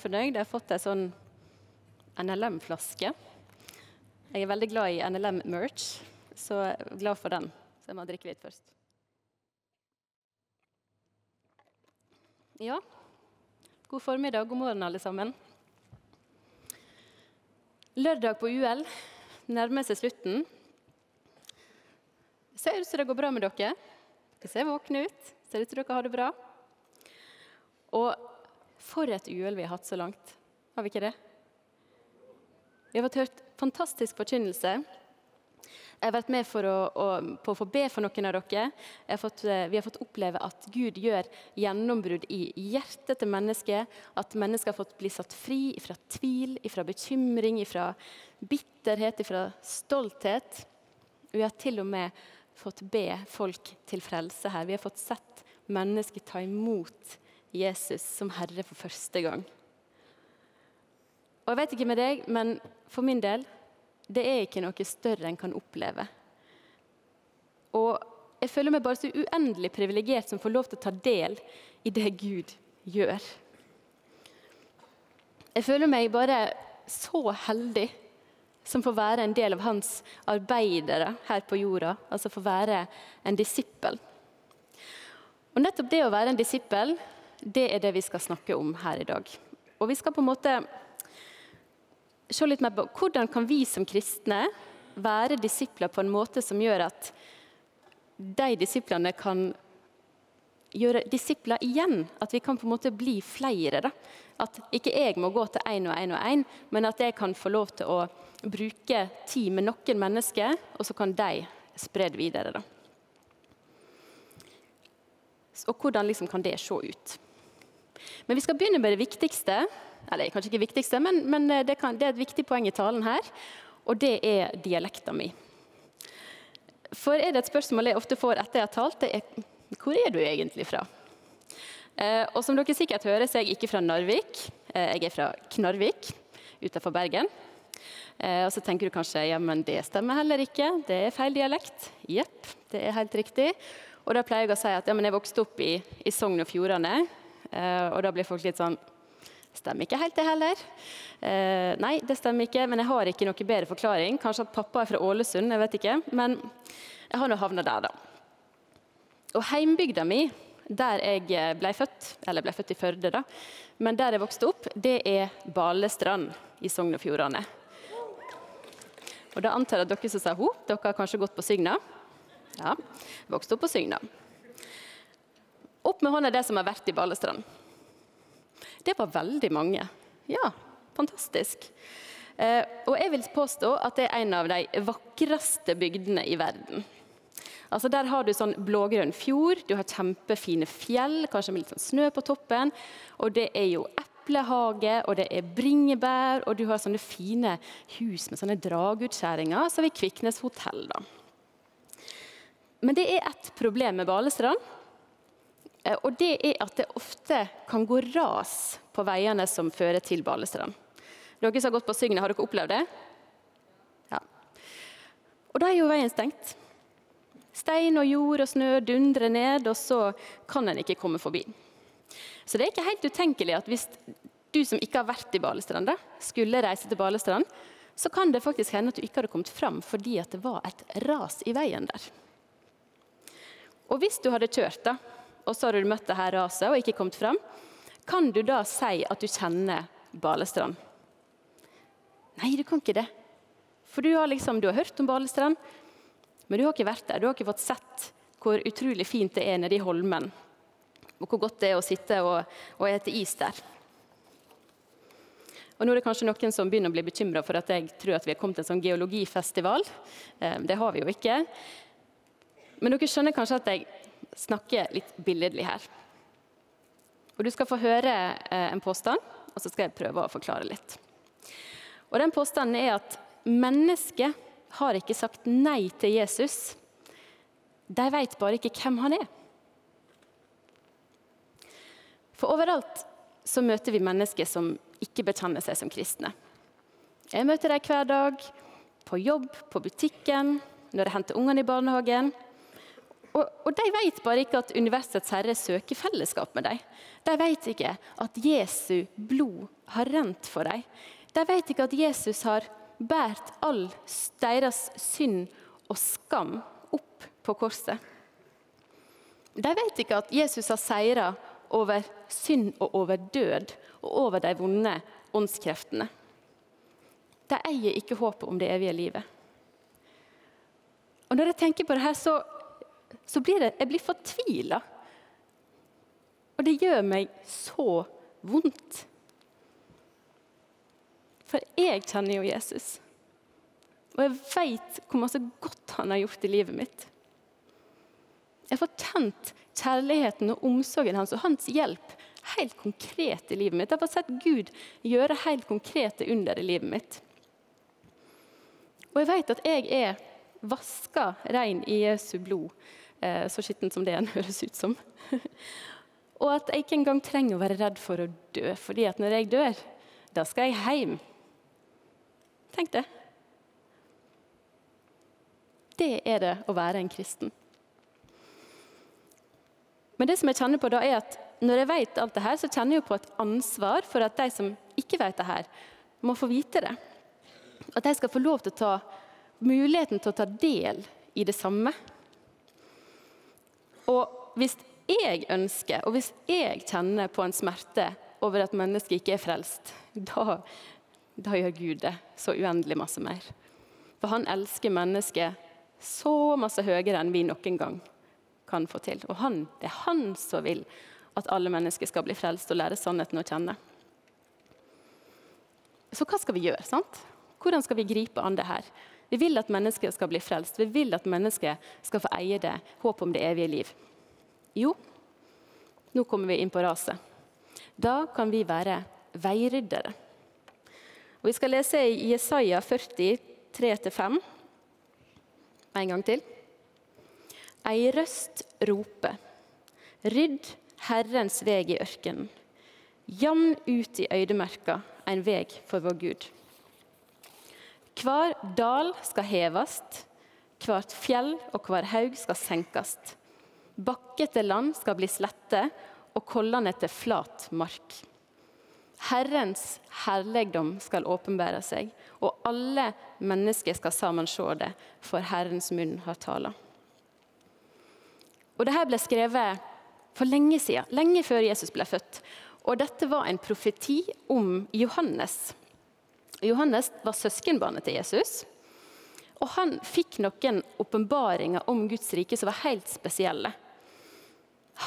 fornøyd. Jeg har fått ei sånn NLM-flaske. Jeg er veldig glad i NLM-merch, så glad for den. Så jeg må drikke litt først. Ja, god formiddag, god morgen, alle sammen. Lørdag på UL nærmer seg slutten. Ser ut som det går bra med dere. Dere ser våkne ut. Ser ut som dere har det bra. Og for et uhell vi har hatt så langt. Har vi ikke det? Vi har fått hørt fantastisk forkynnelse. Jeg har vært med for å, å, på å få be for noen av dere. Har fått, eh, vi har fått oppleve at Gud gjør gjennombrudd i hjertet til mennesket. At mennesker har fått bli satt fri fra tvil, fra bekymring, fra bitterhet, fra stolthet. Vi har til og med fått be folk til frelse her. Vi har fått sett mennesker ta imot Jesus som Herre for første gang. Og jeg vet ikke med deg, men for min del det er ikke noe større en kan oppleve. Og jeg føler meg bare så uendelig privilegert som får lov til å ta del i det Gud gjør. Jeg føler meg bare så heldig som får være en del av hans arbeidere her på jorda. Altså få være en disippel. Og nettopp det å være en disippel, det er det vi skal snakke om her i dag. Og vi skal på en måte se litt mer på hvordan kan vi som kristne være disipler på en måte som gjør at de disiplene kan gjøre disipler igjen. At vi kan på en måte bli flere. Da. At ikke jeg må gå til én og én og én, men at jeg kan få lov til å bruke tid med noen mennesker, og så kan de spre det videre. Da. Og hvordan liksom kan det se ut? Men vi skal begynne med det viktigste, eller kanskje ikke viktigste, men, men eh, det, kan, det, er et viktig poeng i talen her. Og det er dialekta mi. For er det et spørsmål jeg ofte får etter jeg har talt, det er hvor er du egentlig fra? Eh, og som dere sikkert hører, så er jeg ikke fra Narvik. Eh, jeg er fra Knarvik utenfor Bergen. Eh, og så tenker du kanskje ja, men det stemmer heller ikke, det er feil dialekt. Jepp, det er helt riktig. Og da pleier jeg å si at ja, men jeg vokste opp i, i Sogn og Fjordane. Eh, og da blir folk litt sånn Stemmer ikke helt, det heller. Eh, nei, det stemmer ikke, men jeg har ikke noe bedre forklaring. Kanskje at pappa er fra Ålesund, jeg vet ikke. Men jeg har nå havna der, da. Og heimbygda mi, der jeg eh, ble født, eller ble født i Førde, da, men der jeg vokste opp, det er Balestrand i Sogn og Fjordane. Og da antar jeg at dere som sa ho, dere har kanskje gått på Sygna? Ja, vokste opp på Sygna. Opp med hånda det som har vært i Balestrand. Det var veldig mange. Ja, fantastisk. Eh, og jeg vil påstå at det er en av de vakreste bygdene i verden. Altså Der har du sånn blågrønn fjord, du har kjempefine fjell, kanskje med litt sånn snø på toppen. Og det er jo eplehage, og det er bringebær, og du har sånne fine hus med sånne dragutskjæringer, som i Kviknes hotell. da. Men det er ett problem med Balestrand. Eh, og det er at det ofte kan gå ras på veiene som fører til Balestrand. Dere som har gått på Sygne, har dere opplevd det? Ja. Og da er jo veien stengt. Stein og jord og snø dundrer ned, og så kan en ikke komme forbi. Så det er ikke helt utenkelig at hvis du som ikke har vært i Balestrand, da, skulle reise til Balestrand, så kan det faktisk hende at du ikke hadde kommet fram fordi at det var et ras i veien der. Og hvis du hadde kjørt, da, og så har du møtt det her raset og ikke kommet fram, kan du da si at du kjenner Balestrand? Nei, du kan ikke det. For du har, liksom, du har hørt om Balestrand, men du har ikke vært der. Du har ikke fått sett hvor utrolig fint det er nede i Holmen. Og hvor godt det er å sitte og, og ete is der. Og nå er det kanskje noen som begynner å bli bekymra for at jeg tror at vi har kommet til en sånn geologifestival. Det har vi jo ikke. Men dere skjønner kanskje at jeg snakke litt billedlig her. Og Du skal få høre eh, en påstand, og så skal jeg prøve å forklare litt. Og den Påstanden er at mennesket har ikke sagt nei til Jesus. De vet bare ikke hvem han er. For overalt så møter vi mennesker som ikke bekjenner seg som kristne. Jeg møter dem hver dag, på jobb, på butikken, når jeg henter ungene i barnehagen. Og, og de vet bare ikke at universets herre søker fellesskap med dem. De vet ikke at Jesu blod har rent for dem. De vet ikke at Jesus har båret all deres synd og skam opp på korset. De vet ikke at Jesus har seira over synd og over død og over de vonde åndskreftene. De eier ikke håpet om det evige livet. Og Når jeg tenker på det her, så, så blir det, jeg blir fortvila. Og det gjør meg så vondt. For jeg kjenner jo Jesus. Og jeg veit hvor masse godt han har gjort i livet mitt. Jeg får kjent kjærligheten og omsorgen hans og hans hjelp helt konkret i livet mitt. Jeg har fått sett Gud gjøre helt konkrete under i livet mitt. Og jeg vet at jeg er vaska rein i Jesu blod, så skittent som det en høres ut som. og at jeg ikke engang trenger å være redd for å dø, fordi at når jeg dør, da skal jeg hjem. Tenk det. Det er det å være en kristen. Men det som jeg kjenner på da er at når jeg vet alt det her, så kjenner jeg på et ansvar for at de som ikke vet det her, må få vite det. At de skal få lov til å ta muligheten til å ta del i det samme. Og hvis jeg ønsker, og hvis jeg kjenner på en smerte over at mennesket ikke er frelst, da, da gjør Gud det så uendelig masse mer. For han elsker mennesket så masse høyere enn vi noen gang kan få til. Og han, det er han som vil at alle mennesker skal bli frelst og lære sannheten å kjenne. Så hva skal vi gjøre? sant? Hvordan skal vi gripe an det her? Vi vil at mennesket skal bli frelst. Vi vil at mennesket skal få eie det, håp om det evige liv. Jo, nå kommer vi inn på raset. Da kan vi være veiryddere. Og vi skal lese i Jesaja 40, 3-5 en gang til. Ei røst roper. Rydd Herrens veg i ørkenen. Jamn ut i øydemerka en veg for vår Gud. Hver dal skal hevast, hvert fjell og hver haug skal senkast. Bakkete land skal bli slette, og kollene til flat mark. Herrens herlegdom skal åpenbære seg, og alle mennesker skal sammen se det, for Herrens munn har tala. Og Dette ble skrevet for lenge siden, lenge før Jesus ble født. Og dette var en profeti om Johannes. Johannes var søskenbarnet til Jesus. Og han fikk noen åpenbaringer om Guds rike som var helt spesielle.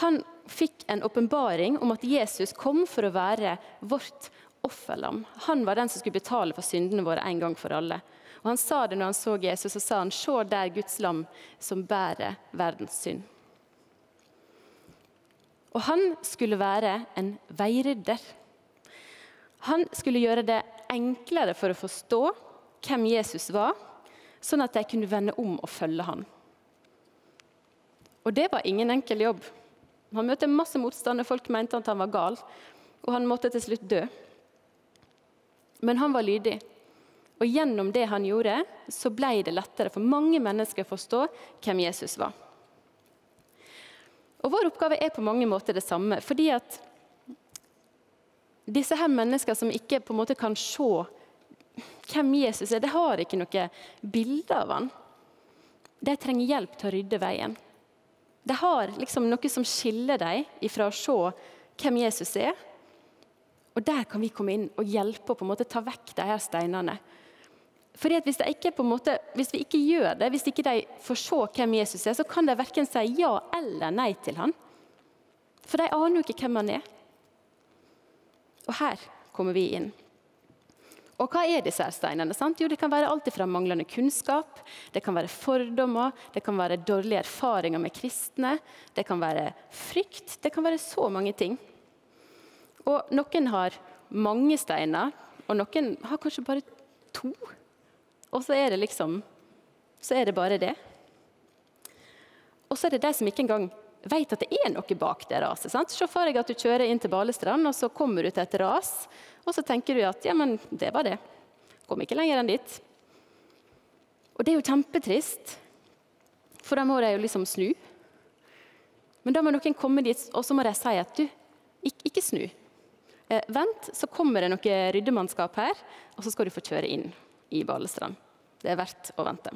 Han fikk en åpenbaring om at Jesus kom for å være vårt offerlam. Han var den som skulle betale for syndene våre en gang for alle. Og Han sa det når han så Jesus, og sa han, se der Guds lam som bærer verdens synd. Og han skulle være en veirydder. Han skulle gjøre det enklere for å forstå hvem Jesus var, sånn at de kunne vende om og følge ham. Og det var ingen enkel jobb. Han møtte masse motstand, og folk mente at han var gal. Og han måtte til slutt dø. Men han var lydig. Og gjennom det han gjorde, så ble det lettere for mange mennesker å forstå hvem Jesus var. Og Vår oppgave er på mange måter det samme. fordi at disse her mennesker som ikke på en måte kan se hvem Jesus er, de har ikke noe bilde av han. De trenger hjelp til å rydde veien. De har liksom noe som skiller dem ifra å se hvem Jesus er. Og Der kan vi komme inn og hjelpe å på en måte ta vekk de her steinene. Fordi at hvis, ikke, måte, hvis, vi ikke gjør det, hvis ikke de får se hvem Jesus er, så kan de verken si ja eller nei til han. For de aner jo ikke hvem han er. Og her kommer vi inn. Og hva er disse her steinene? Sant? Jo, Det kan være alt fra manglende kunnskap, det kan være fordommer, det kan være dårlige erfaringer med kristne, det kan være frykt. Det kan være så mange ting. Og Noen har mange steiner, og noen har kanskje bare to. Og så er det liksom Så er det bare det. Og så er det de som ikke engang vet at det er noe bak det raset. Sant? Se for deg at du kjører inn til Balestrand, og så kommer du til et ras. Og så tenker du at ja, men det var det. Kom ikke lenger enn dit. Og det er jo kjempetrist, for da må de jo liksom snu. Men da må noen komme dit, og så må de si at du, ikke, ikke snu. Eh, vent, så kommer det noe ryddemannskap her, og så skal du få kjøre inn i Balestrand. Det er verdt å vente.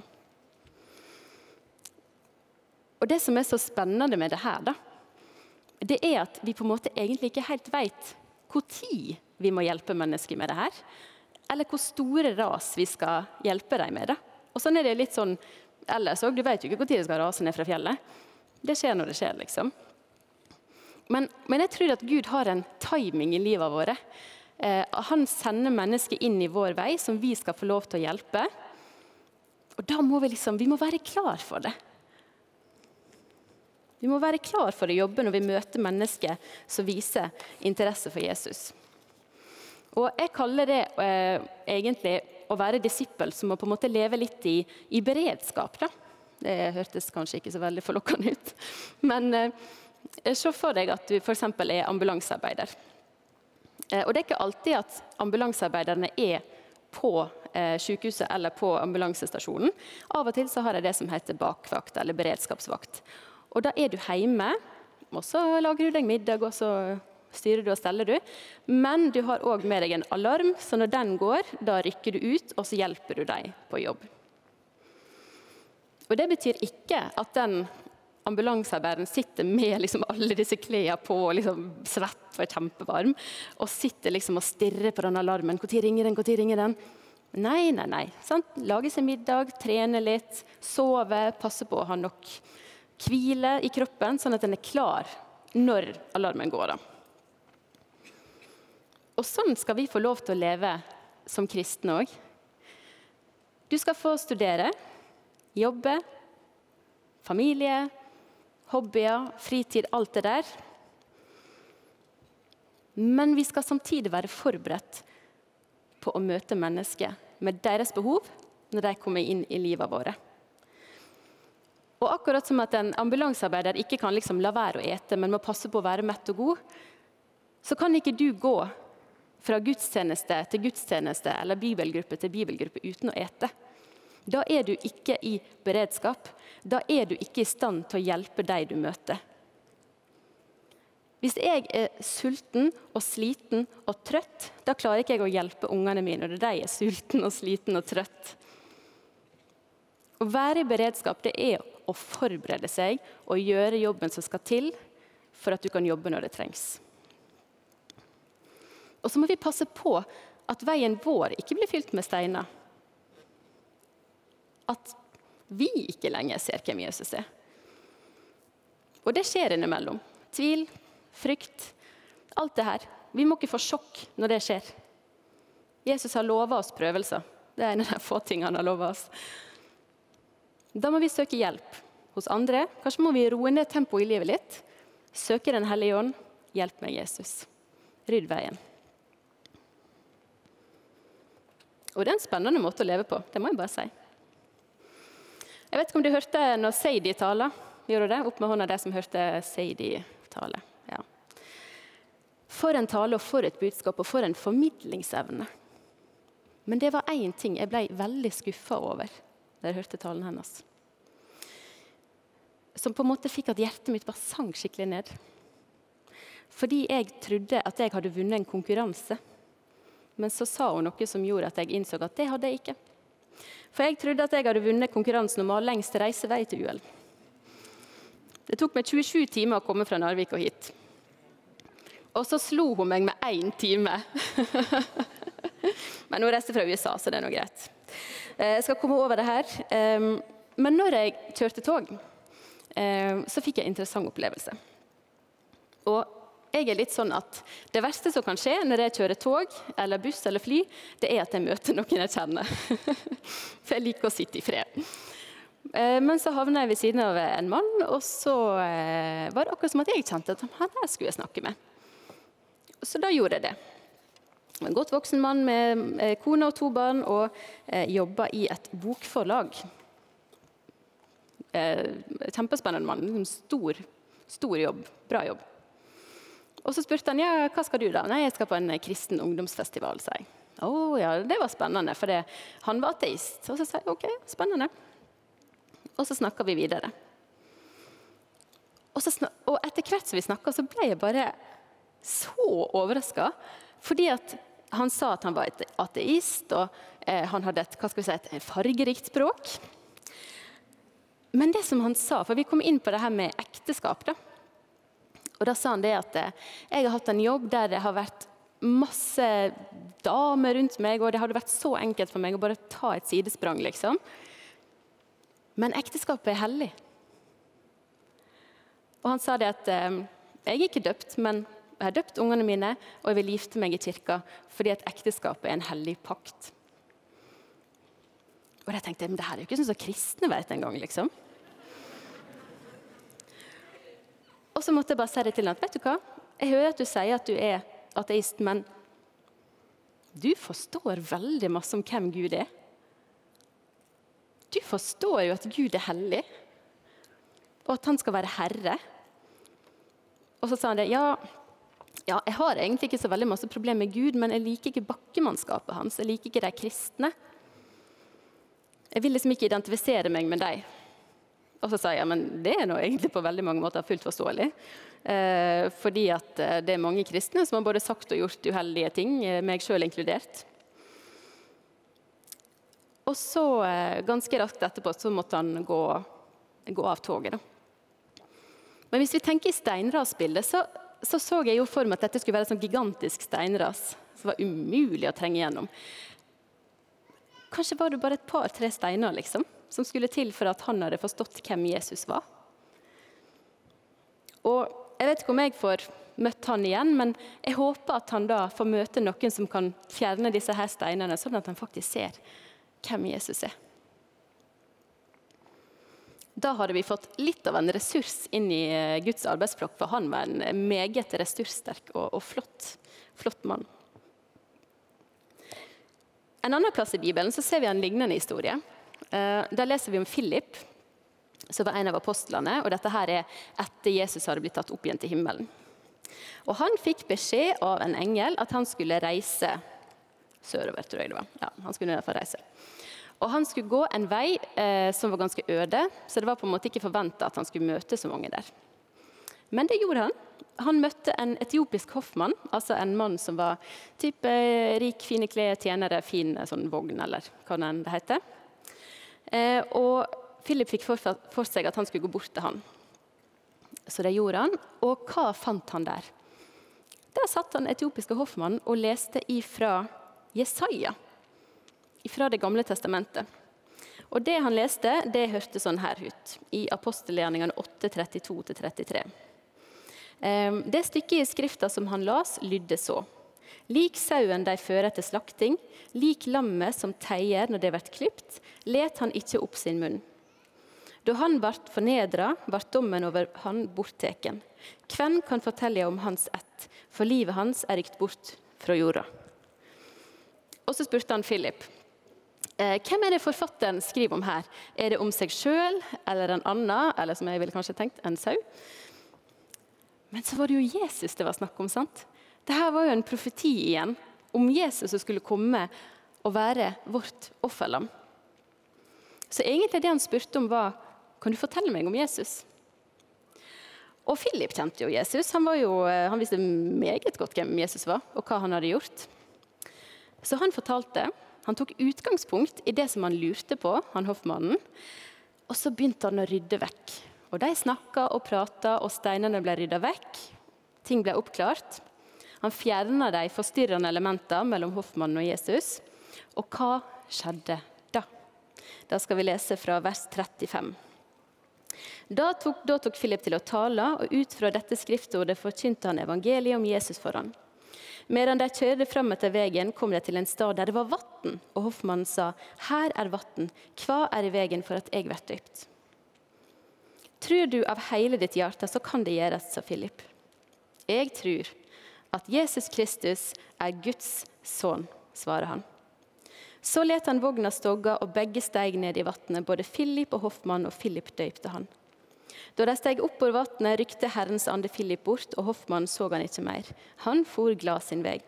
Og Det som er så spennende med det her, da, det er at vi på en måte egentlig ikke helt vet når vi må hjelpe mennesker med det her. Eller hvor store ras vi skal hjelpe dem med det. Og sånn er det litt sånn ellers òg. Du vet jo ikke når det skal rase ned fra fjellet. Det skjer når det skjer, liksom. Men, men, jeg tror at Gud har en timing i livet våre. Eh, han sender mennesker inn i vår vei som vi skal få lov til å hjelpe. Og da må vi liksom, vi må være klar for det. Vi må være klar for å jobbe når vi møter mennesker som viser interesse for Jesus. Og Jeg kaller det eh, egentlig å være disippel som må på en måte leve litt i, i beredskap. Da. Det hørtes kanskje ikke så veldig forlokkende ut. Men eh, Se for deg at du f.eks. er ambulansearbeider. Eh, og Det er ikke alltid at ambulansearbeiderne er på eh, sykehuset eller på ambulansestasjonen. Av og til så har de det som heter bakvakt eller beredskapsvakt. Og Da er du hjemme, og så lager du deg middag, og så styrer du og steller du. Men du har òg med deg en alarm, så når den går, da rykker du ut, og så hjelper du dem på jobb. Og Det betyr ikke at den ambulansearbeideren sitter med liksom alle disse klærne på, liksom svett og kjempevarm, og sitter liksom og stirrer på den alarmen. Når ringer den? Når ringer den? Nei, nei, nei. Sant? Lage seg middag, trene litt, sove, passe på å ha nok hvile i kroppen, sånn at den er klar når alarmen går. Og sånn skal vi få lov til å leve som kristne òg. Du skal få studere, jobbe, familie, hobbyer, fritid, alt det der. Men vi skal samtidig være forberedt på å møte mennesker med deres behov når de kommer inn i livet våre. Og akkurat som at en ambulansearbeider ikke kan liksom la være å ete, men må passe på å være mett og god, så kan ikke du gå fra gudstjeneste til gudstjeneste eller bibelgruppe til bibelgruppe uten å ete. Da er du ikke i beredskap. Da er du ikke i stand til å hjelpe de du møter. Hvis jeg er sulten og sliten og trøtt, da klarer ikke jeg å hjelpe ungene mine når de er sulten og sliten og trøtt. Å være i beredskap det er å forberede seg og gjøre jobben som skal til for at du kan jobbe når det trengs. Og så må vi passe på at veien vår ikke blir fylt med steiner at vi ikke lenger ser hvem Jesus er. Og det skjer innimellom. Tvil, frykt, alt det her. Vi må ikke få sjokk når det skjer. Jesus har lova oss prøvelser. Det er en av de få tingene han har lova oss. Da må vi søke hjelp hos andre. Kanskje må vi roe ned tempoet i livet litt. Søke Den hellige ånd. Hjelp meg, Jesus. Rydd veien. Og det er en spennende måte å leve på. Det må jeg bare si. Jeg vet ikke om du hørte når Sadie taler? Gjorde du det? Opp med hånda de som hørte Sadie tale. Ja. For en tale og for et budskap og for en formidlingsevne. Men det var én ting jeg ble veldig skuffa over da jeg hørte talen hennes. Som på en måte fikk at hjertet mitt bare sank skikkelig ned. Fordi jeg trodde at jeg hadde vunnet en konkurranse. Men så sa hun noe som gjorde at jeg innså at det hadde jeg ikke. For jeg trodde at jeg hadde vunnet konkurransen om å ha lengst reisevei til UL. Det tok meg 27 timer å komme fra Narvik og hit. Og så slo hun meg med én time. Men hun reiste fra USA, så det er nå greit. Eh, jeg skal komme over det her. Men når jeg kjørte tog, så fikk jeg en interessant opplevelse. Og jeg er litt sånn at Det verste som kan skje når jeg kjører tog eller buss eller fly, det er at jeg møter noen jeg kjenner. For jeg liker å sitte i fred. Eh, men så havna jeg ved siden av en mann, og så eh, var det akkurat som at jeg kjente at han her skulle jeg snakke med. Så da gjorde jeg det. En godt voksen mann med eh, kone og to barn og jobba i et bokforlag. Kjempespennende mann. Stor, stor jobb. Bra jobb. Og så spurte han ja, hva skal du da? Nei, jeg skal på en kristen ungdomsfestival, sa jeg. Å oh, ja, det var spennende, for han var ateist. Og så sa jeg OK, spennende. Og så snakka vi videre. Og, og etter hvert som vi snakka, så ble jeg bare så overraska. Fordi at han sa at han var et ateist, og eh, han hadde et, hva skal vi si, et fargerikt språk. Men det som han sa, for vi kom inn på det her med ekteskap. da. Og da sa han det at eh, jeg har hatt en jobb der det har vært masse damer rundt meg, og det hadde vært så enkelt for meg å bare ta et sidesprang, liksom. Men ekteskapet er hellig. Og han sa det at eh, jeg er ikke døpt, men jeg har døpt ungene mine, og jeg vil gifte meg i kirka fordi at ekteskapet er en hellig pakt. Og da tenkte jeg, men det her er jo ikke sånn som kristne vet engang, liksom. Og så måtte jeg bare si det til ham. Vet du hva? Jeg hører at du sier at du er ateist, men du forstår veldig masse om hvem Gud er. Du forstår jo at Gud er hellig, og at han skal være herre. Og så sa han det. Ja, ja, jeg har egentlig ikke så veldig masse problemer med Gud, men jeg liker ikke bakkemannskapet hans. Jeg liker ikke de kristne. Jeg vil liksom ikke identifisere meg med dem. Og så sa jeg men det er nå egentlig på veldig mange måter fullt forståelig. Eh, fordi at eh, det er mange kristne som har både sagt og gjort uheldige ting, eh, meg sjøl inkludert. Og så, eh, ganske raskt etterpå, så måtte han gå, gå av toget. Da. Men hvis vi tenker i steinrasbildet, så, så så jeg jo for meg at dette skulle være et sånn gigantisk steinras som var umulig å trenge gjennom. Kanskje var det bare et par-tre steiner liksom, som skulle til for at han hadde forstått hvem Jesus var. Og Jeg vet ikke om jeg får møtt han igjen, men jeg håper at han da får møte noen som kan fjerne disse her steinene, sånn at han faktisk ser hvem Jesus er. Da hadde vi fått litt av en ressurs inn i eh, Guds arbeidsflokk, for han var en meget ressurssterk og, og flott, flott mann. En annen plass i Bibelen så ser vi en lignende historie. Eh, der leser vi om Philip, som var en av apostlene. og Dette her er etter Jesus hadde blitt tatt opp igjen til himmelen. Og Han fikk beskjed av en engel at han skulle reise sørover. tror jeg det var. Ja, han skulle i hvert fall reise. Og Han skulle gå en vei eh, som var ganske øde, så det var på en måte ikke forventa at han skulle møte så mange der. Men det gjorde han. Han møtte en etiopisk hoffmann, altså en mann som var type rik, fine klær, tjenere, fin sånn vogn, eller hva det heter. Eh, og Philip fikk for, for, seg at han skulle gå bort til han. Så det gjorde han. Og hva fant han der? Der satt han etiopiske hoffmannen og leste ifra Jesaja, ifra Det gamle testamentet. Og Det han leste, det hørtes sånn her ut i apostelgjerningene 8.32-33. Ehm, det stykket i Skrifta som han las, lydde så. Lik sauen de fører til slakting, lik lammet som teier når det blir klipt, let han ikke opp sin munn. Da han ble fornedra, ble dommen over han bortteken. Hvem kan fortelle om hans ett, for livet hans er rykt bort fra jorda? Og så spurte han Philip. Eh, hvem er det forfatteren skriver om her? Er det om seg sjøl eller en annen, eller som jeg ville kanskje tenkt, en sau? Men så var det jo Jesus det var snakk om. sant? Dette var jo en profeti igjen om Jesus som skulle komme og være vårt offerlam. Så egentlig det han spurte om, var kan du fortelle meg om Jesus. Og Philip kjente jo Jesus. Han, jo, eh, han visste meget godt hvem Jesus var, og hva han hadde gjort. Så han fortalte. Han tok utgangspunkt i det som han lurte på, han hoffmannen. Og så begynte han å rydde vekk og De snakka og prata, og steinene ble rydda vekk. Ting ble oppklart. Han fjerna de forstyrrende elementene mellom hoffmannen og Jesus. Og hva skjedde da? Da skal vi lese fra vers 35. Da tok, da tok Philip til å tale, og ut fra dette skriftordet forkynte han evangeliet om Jesus for han. Medan de kjørte fram etter veien, kom de til en stad der det var vann, og hoffmannen sa, Her er vann, hva er i veien for at jeg blir døpt? Tror du av hele ditt hjerte, så kan det gjøres, sa Philip. Jeg tror at Jesus Kristus er Guds sønn, svarer han. Så let han vogna stogge, og begge steg ned i vannet, både Philip og hoffmannen, og Philip døypte han. Da de steg opp over vannet, rykte Herrens ande Philip bort, og hoffmannen så han ikke mer. Han for glad sin vei.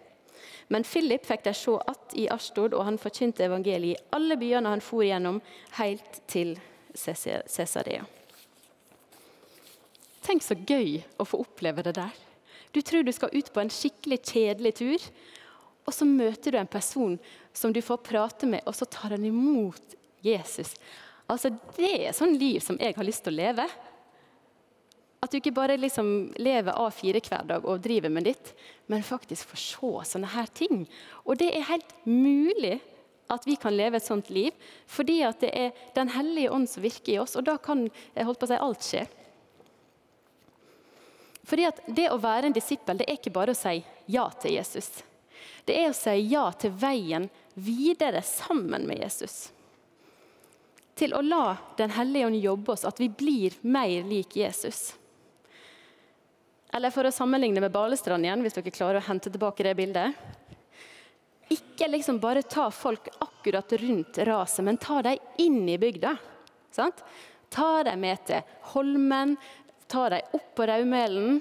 Men Philip fikk de se att i Ashtod, og han forkynte evangeliet i alle byene han for gjennom, helt til Cesarea. Tenk så gøy å få oppleve det der. Du tror du skal ut på en skikkelig kjedelig tur, og så møter du en person som du får prate med, og så tar han imot Jesus. Altså, Det er sånn liv som jeg har lyst til å leve. At du ikke bare liksom lever A4 hver dag og driver med ditt, men faktisk får se sånne her ting. Og det er helt mulig at vi kan leve et sånt liv, fordi at det er Den hellige ånd som virker i oss, og da kan holdt på å si, alt skje. Fordi at Det å være en disippel det er ikke bare å si ja til Jesus. Det er å si ja til veien videre sammen med Jesus. Til å la Den hellige ånd jobbe oss, at vi blir mer lik Jesus. Eller for å sammenligne med Balestrand igjen, hvis dere klarer å hente tilbake det bildet. Ikke liksom bare ta folk akkurat rundt raset, men ta dem inn i bygda. Sant? Ta dem med til Holmen, ta dem opp på Raumelen.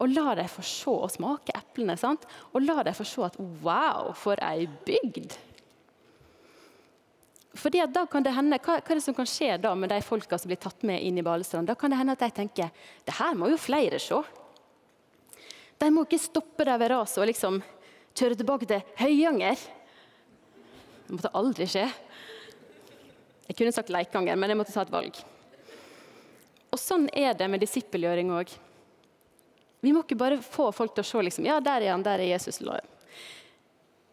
Og la dem få se og smake eplene. Sant? Og la dem få se at wow, for ei bygd! Fordi da kan det hende, hva, hva, er det som kan skje da med de folka som blir tatt med inn i Balestrand? Da kan det hende at de tenker det her må jo flere se. De må ikke stoppe der ved raset og liksom kjøre tilbake til Høyanger. Det måtte aldri skje. Jeg kunne sagt Leikanger, men jeg måtte ta et valg. Og Sånn er det med disippelgjøring òg. Vi må ikke bare få folk til å se liksom, ja, der er han, der er Jesus.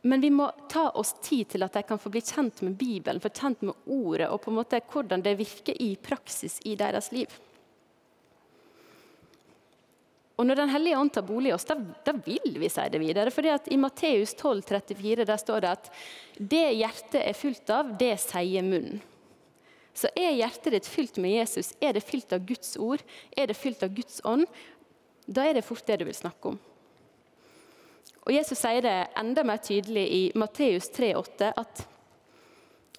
Men vi må ta oss tid til at de kan få bli kjent med Bibelen, få kjent med Ordet, og på en måte hvordan det virker i praksis i deres liv. Og Når Den hellige ånd tar bolig i oss, da, da, vil vi si det videre. fordi at I Matteus 12, 34, der står det at det hjertet er fylt av, det sier munnen. Så er hjertet ditt fylt med Jesus, er det fylt av Guds ord, er det fylt av Guds ånd, da er det fort det du vil snakke om. Og Jesus sier det enda mer tydelig i Matteus 3,8 at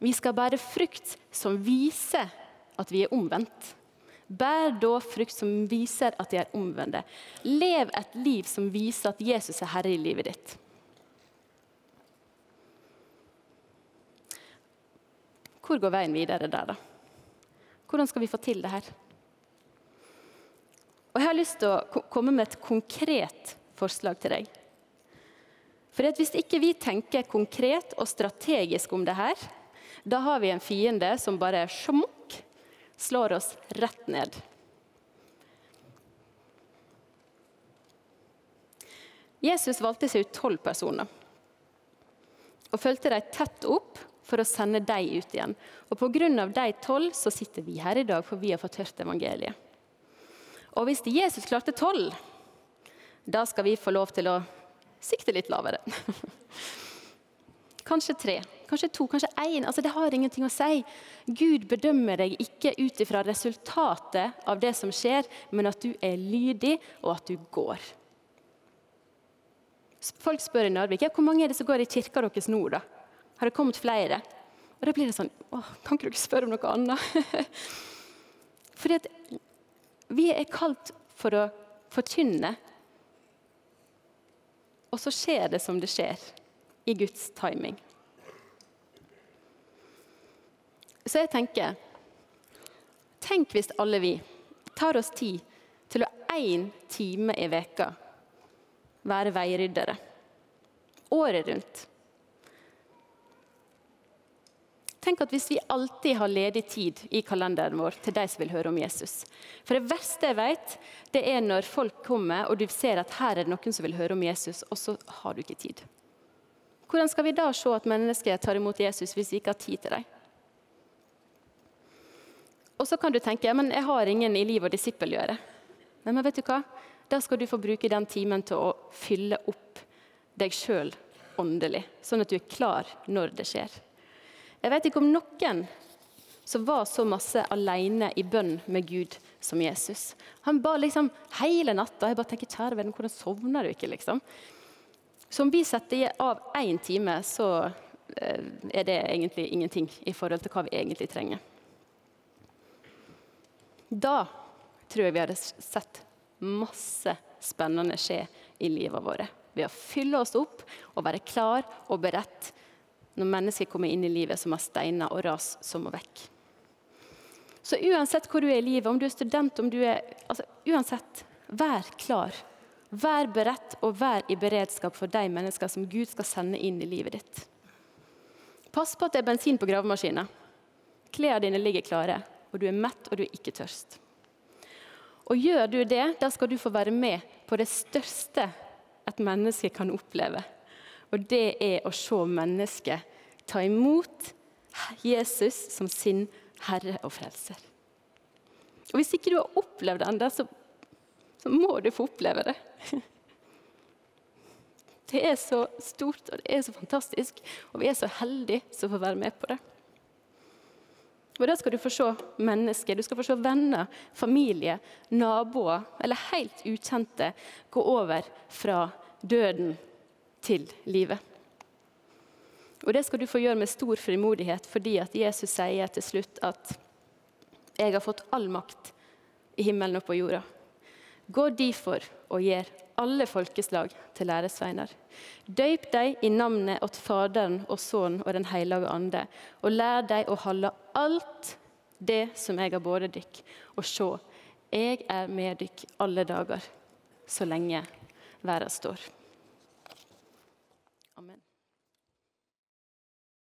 vi skal bære frukt som viser at vi er omvendt. Bær da frukt som viser at de er omvendte. Lev et liv som viser at Jesus er herre i livet ditt. Hvor går veien videre der, da? Hvordan skal vi få til det her? Og Jeg har lyst til å komme med et konkret forslag til deg. For Hvis ikke vi tenker konkret og strategisk om det her, da har vi en fiende som bare er smukk slår oss rett ned. Jesus valgte seg ut tolv personer og fulgte dem tett opp for å sende dem ut igjen. Og Pga. de tolv så sitter vi her i dag, for vi har fått hørt evangeliet. Og hvis Jesus klarte tolv, da skal vi få lov til å sikte litt lavere. Kanskje tre, kanskje to, kanskje én. Altså, det har ingenting å si. Gud bedømmer deg ikke ut ifra resultatet av det som skjer, men at du er lydig, og at du går. Folk spør i Narvik ja, hvor mange er det som går i kirka deres nå. da? Har det kommet flere? Og Da blir det sånn Åh, Kan ikke dere spørre om noe annet? Fordi at vi er kalt for å forkynne, og så skjer det som det skjer i Guds timing. Så jeg tenker Tenk hvis alle vi tar oss tid til å én time i veka være veiryddere. Året rundt. Tenk at Hvis vi alltid har ledig tid i kalenderen vår til de som vil høre om Jesus For Det verste jeg vet, det er når folk kommer og du ser at her er det noen som vil høre om Jesus, og så har du ikke tid. Hvordan skal vi da se at mennesker tar imot Jesus hvis vi ikke har tid til dem? Og så kan du tenke men jeg har ingen i liv og disippel gjøre. Nei, men vet du hva? Da skal du få bruke den timen til å fylle opp deg sjøl åndelig, sånn at du er klar når det skjer. Jeg vet ikke om noen som var så masse alene i bønn med Gud som Jesus. Han ba liksom hele natta. Jeg bare tenker, kjære venn, hvordan sovner du ikke? liksom? Så om vi setter av én time, så eh, er det egentlig ingenting i forhold til hva vi egentlig trenger. Da tror jeg vi hadde sett masse spennende skje i livet vårt. Ved å fylle oss opp og være klar og beredt når mennesker kommer inn i livet som har steiner og ras som må vekk. Så uansett hvor du er i livet, om du er student, om du er altså, Uansett, vær klar. Vær beredt og vær i beredskap for de mennesker som Gud skal sende inn i livet ditt. Pass på at det er bensin på gravemaskinen. Klærne dine ligger klare, og du er mett og du er ikke tørst. Og Gjør du det, da skal du få være med på det største et menneske kan oppleve. Og det er å se mennesket ta imot Jesus som sin Herre og Frelser. Og Hvis ikke du har opplevd det ennå, så, så må du få oppleve det. Det er så stort og det er så fantastisk, og vi er så heldige som får være med på det. Og Da skal du få se mennesker, du skal få se venner, familie, naboer eller helt ukjente gå over fra døden til livet. Og Det skal du få gjøre med stor frimodighet, fordi at Jesus sier til slutt at 'Jeg har fått all makt i himmelen og på jorda'. Gå derfor og gjør alle folkeslag til læresveiner. Døyp deg i navnet åt Faderen og Sønnen og Den hellige ande, og lær deg å holde alt det som jeg har båret dykk. Og se, jeg er med dykk alle dager, så lenge verden står.